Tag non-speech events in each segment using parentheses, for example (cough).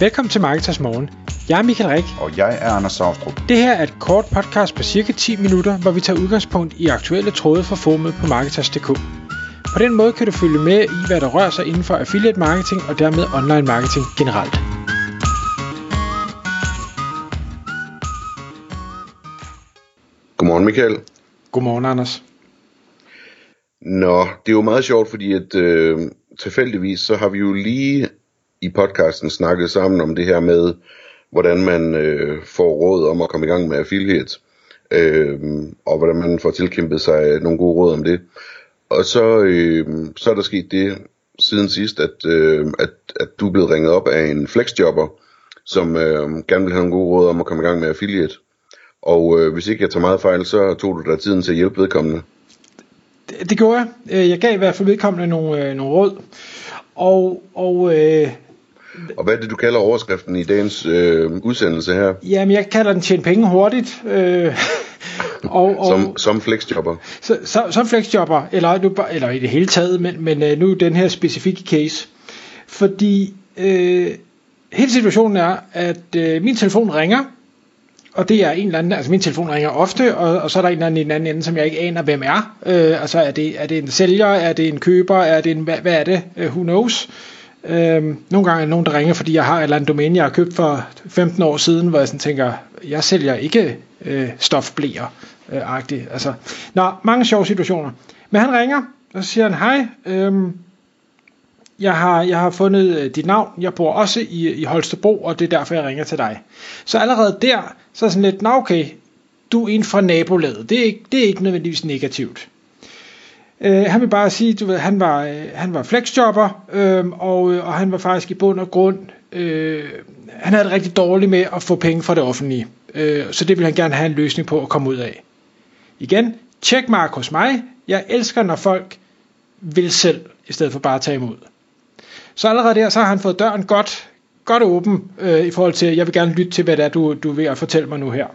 Velkommen til Marketers Morgen. Jeg er Michael Rik. Og jeg er Anders Saustrup. Det her er et kort podcast på cirka 10 minutter, hvor vi tager udgangspunkt i aktuelle tråde fra formet på Marketers.dk. På den måde kan du følge med i, hvad der rører sig inden for affiliate marketing og dermed online marketing generelt. Godmorgen Michael. Godmorgen, Anders. Nå, det er jo meget sjovt, fordi at øh, tilfældigvis så har vi jo lige i podcasten snakket sammen om det her med, hvordan man øh, får råd om at komme i gang med affiliate, øh, og hvordan man får tilkæmpet sig nogle gode råd om det. Og så, øh, så er der sket det siden sidst, at, øh, at, at du er blevet ringet op af en flexjobber, som øh, gerne vil have nogle gode råd om at komme i gang med affiliate. Og øh, hvis ikke jeg tager meget fejl, så tog du dig tiden til at hjælpe vedkommende. Det, det gjorde jeg. Øh, jeg gav i hvert fald vedkommende nogle, øh, nogle råd. Og, og øh, og hvad er det, du kalder overskriften i dagens øh, udsendelse her? Jamen, jeg kalder den tjene penge hurtigt. Øh, (laughs) og, og, som, som flexjobber? Så, så, som flexjobber, eller, nu, eller i det hele taget, men, men øh, nu den her specifikke case. Fordi øh, hele situationen er, at øh, min telefon ringer, og det er en eller anden, altså min telefon ringer ofte, og, og så er der en eller anden i den anden ende, som jeg ikke aner, hvem er. Øh, altså er det, er det en sælger, er det en køber, er det en, hvad, hvad er det, uh, who knows? Øhm, nogle gange er der nogen, der ringer, fordi jeg har et eller andet domæne, jeg har købt for 15 år siden, hvor jeg sådan tænker, jeg sælger ikke øh, stofblæer. Øh, agtigt. altså, nå, mange sjove situationer. Men han ringer, og så siger han, hej, øhm, jeg har, jeg har fundet øh, dit navn, jeg bor også i, i Holstebro, og det er derfor, jeg ringer til dig. Så allerede der, så er sådan lidt, nå okay, du er en fra nabolaget, det er ikke, det er ikke nødvendigvis negativt. Øh, han vil bare sige, du ved, han var, øh, han var flexjobber, øhm, øh, og, og han var faktisk i bund og grund, øh, han havde det rigtig dårligt med at få penge fra det offentlige. Øh, så det vil han gerne have en løsning på at komme ud af. Igen, tjek mark hos mig. Jeg elsker, når folk vil selv, i stedet for bare at tage imod. Så allerede der, så har han fået døren godt, godt åben øh, i forhold til, jeg vil gerne lytte til, hvad det er, du, du er ved at fortælle mig nu her.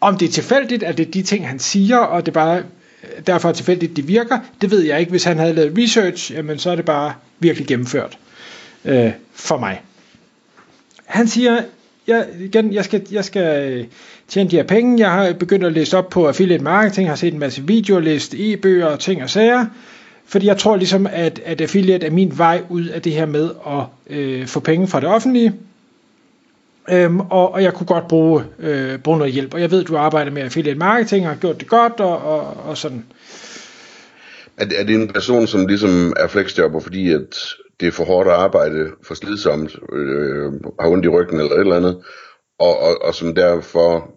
Om det er tilfældigt, at det er de ting, han siger, og det bare derfor er tilfældigt, det virker, det ved jeg ikke. Hvis han havde lavet research, jamen så er det bare virkelig gennemført øh, for mig. Han siger, jeg, igen, jeg skal, jeg skal øh, tjene de her penge. Jeg har begyndt at læse op på affiliate marketing, har set en masse videoer, læst e-bøger og ting og sager. Fordi jeg tror ligesom, at, at affiliate er min vej ud af det her med at øh, få penge fra det offentlige. Øhm, og, og jeg kunne godt bruge, øh, bruge noget hjælp. Og jeg ved, du arbejder med affiliate marketing og har gjort det godt og, og, og sådan. Er, er det en person, som ligesom er flexjobber, fordi at det er for hårdt at arbejde, for slidsomt, øh, har ondt i ryggen eller et eller andet, og, og, og som derfor,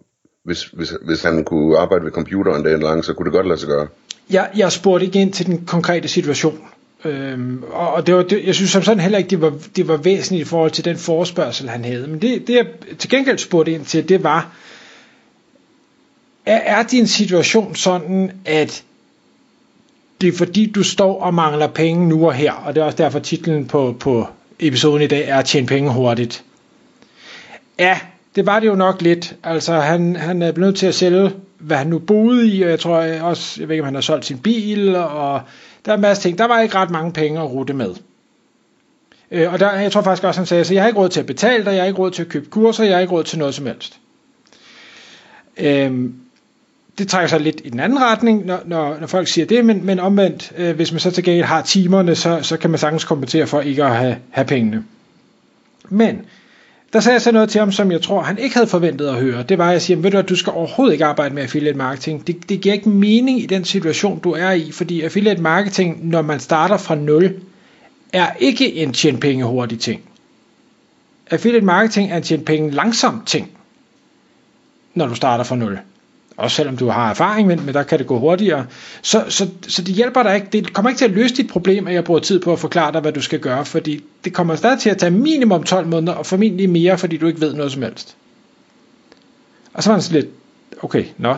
hvis, hvis, hvis han kunne arbejde ved computeren dagen lang, så kunne det godt lade sig gøre? Jeg, jeg spurgte ikke ind til den konkrete situation. Øhm, og det var, det, jeg synes som sådan heller ikke, det var, det var væsentligt i forhold til den forespørgsel, han havde. Men det, det jeg til gengæld spurgte ind til, det var, er, er din situation sådan, at det er fordi, du står og mangler penge nu og her, og det er også derfor titlen på, på episoden i dag er at tjene penge hurtigt. Ja, det var det jo nok lidt. Altså, han, han er blevet nødt til at sælge, hvad han nu boede i, og jeg tror også, jeg ved ikke, om han har solgt sin bil, og der er en masse ting. Der var ikke ret mange penge at rute med. Øh, og der, jeg tror faktisk også, han sagde, så jeg har ikke råd til at betale dig, jeg har ikke råd til at købe kurser, jeg har ikke råd til noget som helst. Øh, det trækker sig lidt i den anden retning, når, når, når folk siger det, men, men omvendt, øh, hvis man så til gengæld har timerne, så, så kan man sagtens kompensere for ikke at have, have pengene. Men der sagde jeg så noget til ham, som jeg tror, han ikke havde forventet at høre. Det var, at jeg siger, ved du at du skal overhovedet ikke arbejde med affiliate marketing. Det, det giver ikke mening i den situation, du er i, fordi affiliate marketing, når man starter fra nul, er ikke en tjene penge hurtig ting. Affiliate marketing er en tjene penge langsom ting, når du starter fra nul også selvom du har erfaring, men, men der kan det gå hurtigere. Så, så, så det hjælper dig ikke, det kommer ikke til at løse dit problem, at jeg bruger tid på at forklare dig, hvad du skal gøre, fordi det kommer stadig til at tage minimum 12 måneder, og formentlig mere, fordi du ikke ved noget som helst. Og så var han sådan lidt, okay, nå.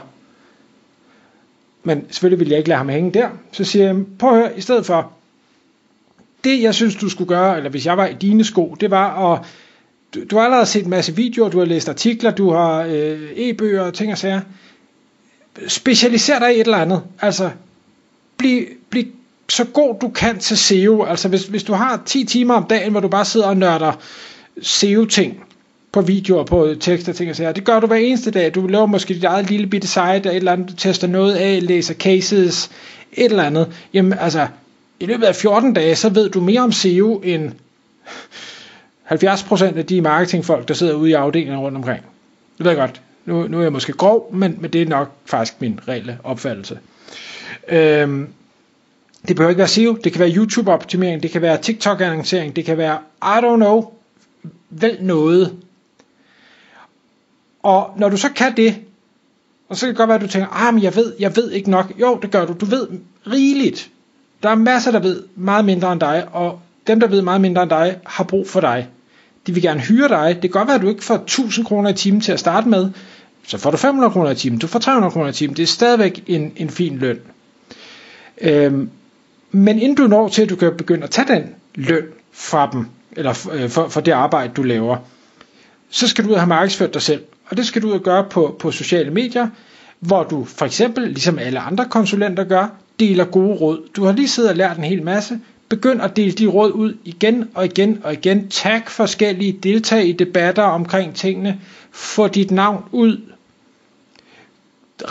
Men selvfølgelig ville jeg ikke lade ham hænge der. Så siger jeg, prøv at høre, i stedet for, det jeg synes, du skulle gøre, eller hvis jeg var i dine sko, det var at, du, du har allerede set en masse videoer, du har læst artikler, du har øh, e-bøger og ting og sager specialiser dig i et eller andet. Altså, bliv, bliv så god du kan til SEO. Altså, hvis, hvis du har 10 timer om dagen, hvor du bare sidder og nørder SEO-ting på videoer, på tekster, ting og sager. Det gør du hver eneste dag. Du laver måske dit eget lille bitte site, et eller andet, du tester noget af, læser cases, et eller andet. Jamen altså, i løbet af 14 dage, så ved du mere om SEO end 70% af de marketingfolk, der sidder ude i afdelingen rundt omkring. Det ved jeg godt. Nu, nu er jeg måske grov, men, men det er nok faktisk min reelle opfattelse. Øhm, det behøver ikke være SEO, det kan være YouTube-optimering, det kan være TikTok-annoncering, det kan være, I don't know, vel noget. Og når du så kan det, og så kan det godt være, at du tænker, ah, men jeg ved, jeg ved ikke nok. Jo, det gør du. Du ved rigeligt. Der er masser, der ved meget mindre end dig, og dem, der ved meget mindre end dig, har brug for dig. De vil gerne hyre dig. Det kan godt være, at du ikke får 1000 kroner i timen til at starte med. Så får du 500 kroner i timen. Du får 300 kroner i timen. Det er stadigvæk en, en fin løn. Øhm, men inden du når til, at du kan begynde at tage den løn fra dem, eller for, for, for det arbejde, du laver, så skal du ud og have markedsført dig selv. Og det skal du ud og gøre på, på sociale medier, hvor du for eksempel, ligesom alle andre konsulenter gør, deler gode råd. Du har lige siddet og lært en hel masse. Begynd at dele de råd ud igen og igen og igen. Tag forskellige, deltag i debatter omkring tingene. Få dit navn ud.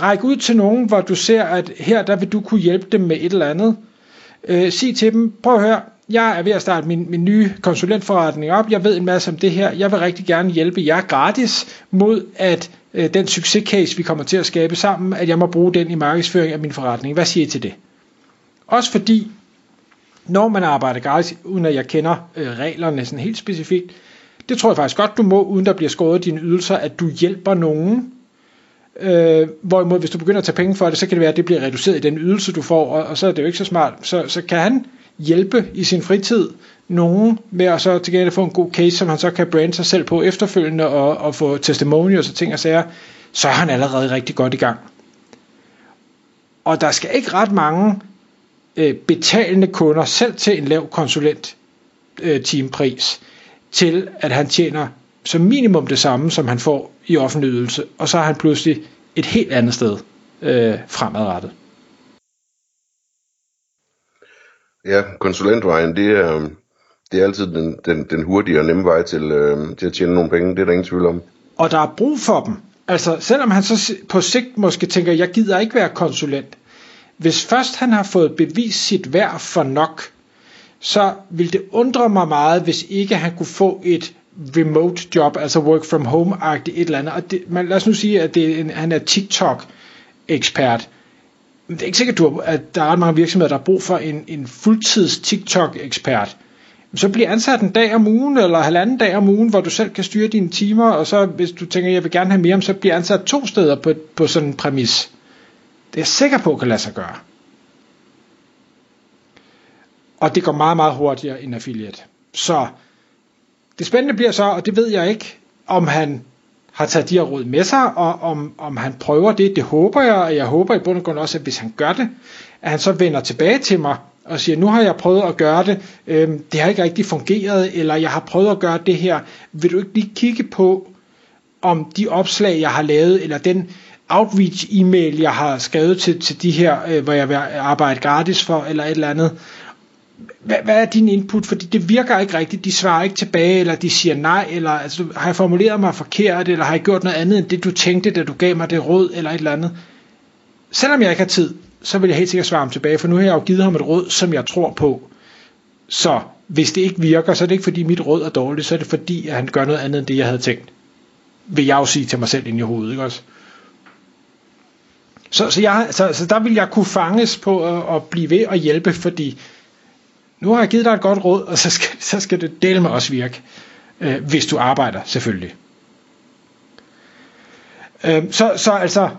Ræk ud til nogen, hvor du ser, at her der vil du kunne hjælpe dem med et eller andet. Øh, sig til dem, prøv at høre, jeg er ved at starte min, min nye konsulentforretning op. Jeg ved en masse om det her. Jeg vil rigtig gerne hjælpe jer gratis mod, at øh, den succescase, vi kommer til at skabe sammen, at jeg må bruge den i markedsføring af min forretning. Hvad siger I til det? Også fordi, når man arbejder gratis, uden at jeg kender øh, reglerne sådan helt specifikt, det tror jeg faktisk godt, du må, uden der bliver skåret dine ydelser, at du hjælper nogen. Øh, hvorimod, hvis du begynder at tage penge for det, så kan det være, at det bliver reduceret i den ydelse, du får, og, og så er det jo ikke så smart. Så, så kan han hjælpe i sin fritid nogen med at så til gengæld få en god case, som han så kan brande sig selv på efterfølgende og, og få testimonials og ting og sager, så er han allerede rigtig godt i gang. Og der skal ikke ret mange øh, betalende kunder selv til en lav konsulent øh, timepris til at han tjener som minimum det samme, som han får i offentlig ydelse, og så er han pludselig et helt andet sted øh, fremadrettet. Ja, konsulentvejen, det er, det er altid den, den, den hurtige og nemme vej til, øh, til at tjene nogle penge, det er der ingen tvivl om. Og der er brug for dem. Altså, selvom han så på sigt måske tænker, jeg gider ikke være konsulent. Hvis først han har fået bevist sit værd for nok, så vil det undre mig meget, hvis ikke han kunne få et remote job, altså work from home-agtigt et eller andet. Og det, man, lad os nu sige, at det er en, han er TikTok-ekspert Men det er ikke sikkert, du har, at der er ret mange virksomheder, der har brug for en, en fuldtids TikTok-ekspert. Så bliver ansat en dag om ugen, eller halvanden dag om ugen, hvor du selv kan styre dine timer, og så hvis du tænker, jeg vil gerne have mere, så bliver ansat to steder på, på sådan en præmis. Det er jeg sikker på, kan lade sig gøre. Og det går meget, meget hurtigere end affiliate. Så det spændende bliver så, og det ved jeg ikke, om han har taget de her råd med sig, og om, om han prøver det, det håber jeg, og jeg håber i bund og grund også, at hvis han gør det, at han så vender tilbage til mig og siger, nu har jeg prøvet at gøre det, øhm, det har ikke rigtig fungeret, eller jeg har prøvet at gøre det her, vil du ikke lige kigge på, om de opslag, jeg har lavet, eller den outreach e-mail, jeg har skrevet til, til de her, øh, hvor jeg vil arbejde gratis for, eller et eller andet, hvad, hvad er din input? Fordi det virker ikke rigtigt. De svarer ikke tilbage, eller de siger nej, eller altså, har jeg formuleret mig forkert, eller har jeg gjort noget andet end det, du tænkte, da du gav mig det råd, eller et eller andet. Selvom jeg ikke har tid, så vil jeg helt sikkert svare ham tilbage, for nu har jeg jo givet ham et råd, som jeg tror på. Så hvis det ikke virker, så er det ikke fordi mit råd er dårligt, så er det fordi, at han gør noget andet end det, jeg havde tænkt. Vil jeg jo sige til mig selv ind i hovedet, ikke også? Så, så, jeg, så, så der vil jeg kunne fanges på at, at blive ved og hjælpe, fordi nu har jeg givet dig et godt råd, og så skal, så skal det dele med os virke, øh, hvis du arbejder selvfølgelig. Øh, så, så altså,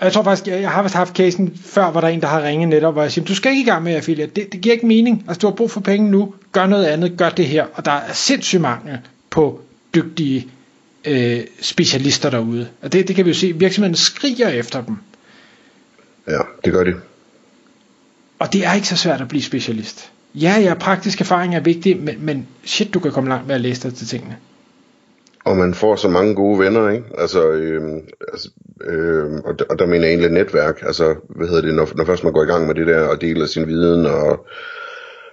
jeg tror faktisk, jeg, jeg har vist haft casen før, hvor der er en, der har ringet netop, hvor jeg siger, du skal ikke i gang med affiliate, det, det giver ikke mening, altså du har brug for penge nu, gør noget andet, gør det her, og der er sindssygt mangel på dygtige øh, specialister derude, og det, det kan vi jo se, virksomheden skriger efter dem. Ja, det gør de. Og det er ikke så svært at blive specialist. Ja, ja, praktisk erfaring er vigtig, men, men shit, du kan komme langt med at læse dig til tingene. Og man får så mange gode venner, ikke? Altså, øh, altså øh, og, der, og der mener jeg egentlig netværk. Altså, hvad hedder det, når, når først man går i gang med det der og deler sin viden og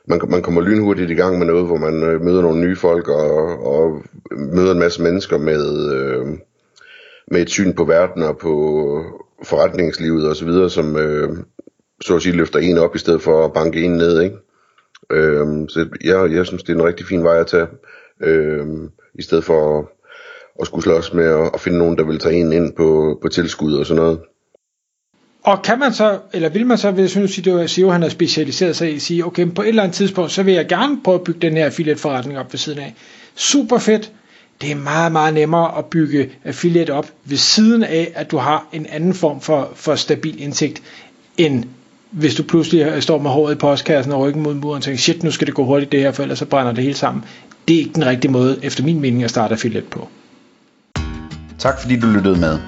man, man kommer lynhurtigt i gang med noget, hvor man øh, møder nogle nye folk og, og møder en masse mennesker med, øh, med et syn på verden og på forretningslivet osv., som øh, så at sige løfter en op i stedet for at banke en ned. Ikke? Øhm, så jeg, jeg synes, det er en rigtig fin vej at tage, øhm, i stedet for at, at skulle slås med at, at finde nogen, der vil tage en ind på, på tilskud og sådan noget. Og kan man så, eller vil man så, hvis nu siger, at Sio, han har specialiseret sig i at sige, okay, på et eller andet tidspunkt, så vil jeg gerne prøve at bygge den her affiliate forretning op ved siden af. Super fedt. Det er meget, meget nemmere at bygge affiliate op ved siden af, at du har en anden form for, for stabil indtægt, end hvis du pludselig står med håret i postkassen og ryggen mod muren og tænker, shit, nu skal det gå hurtigt det her, for ellers så brænder det hele sammen. Det er ikke den rigtige måde, efter min mening, at starte affiliate på. Tak fordi du lyttede med.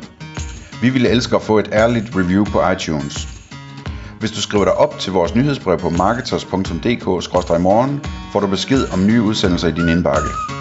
Vi ville elske at få et ærligt review på iTunes. Hvis du skriver dig op til vores nyhedsbrev på marketers.dk-morgen, får du besked om nye udsendelser i din indbakke.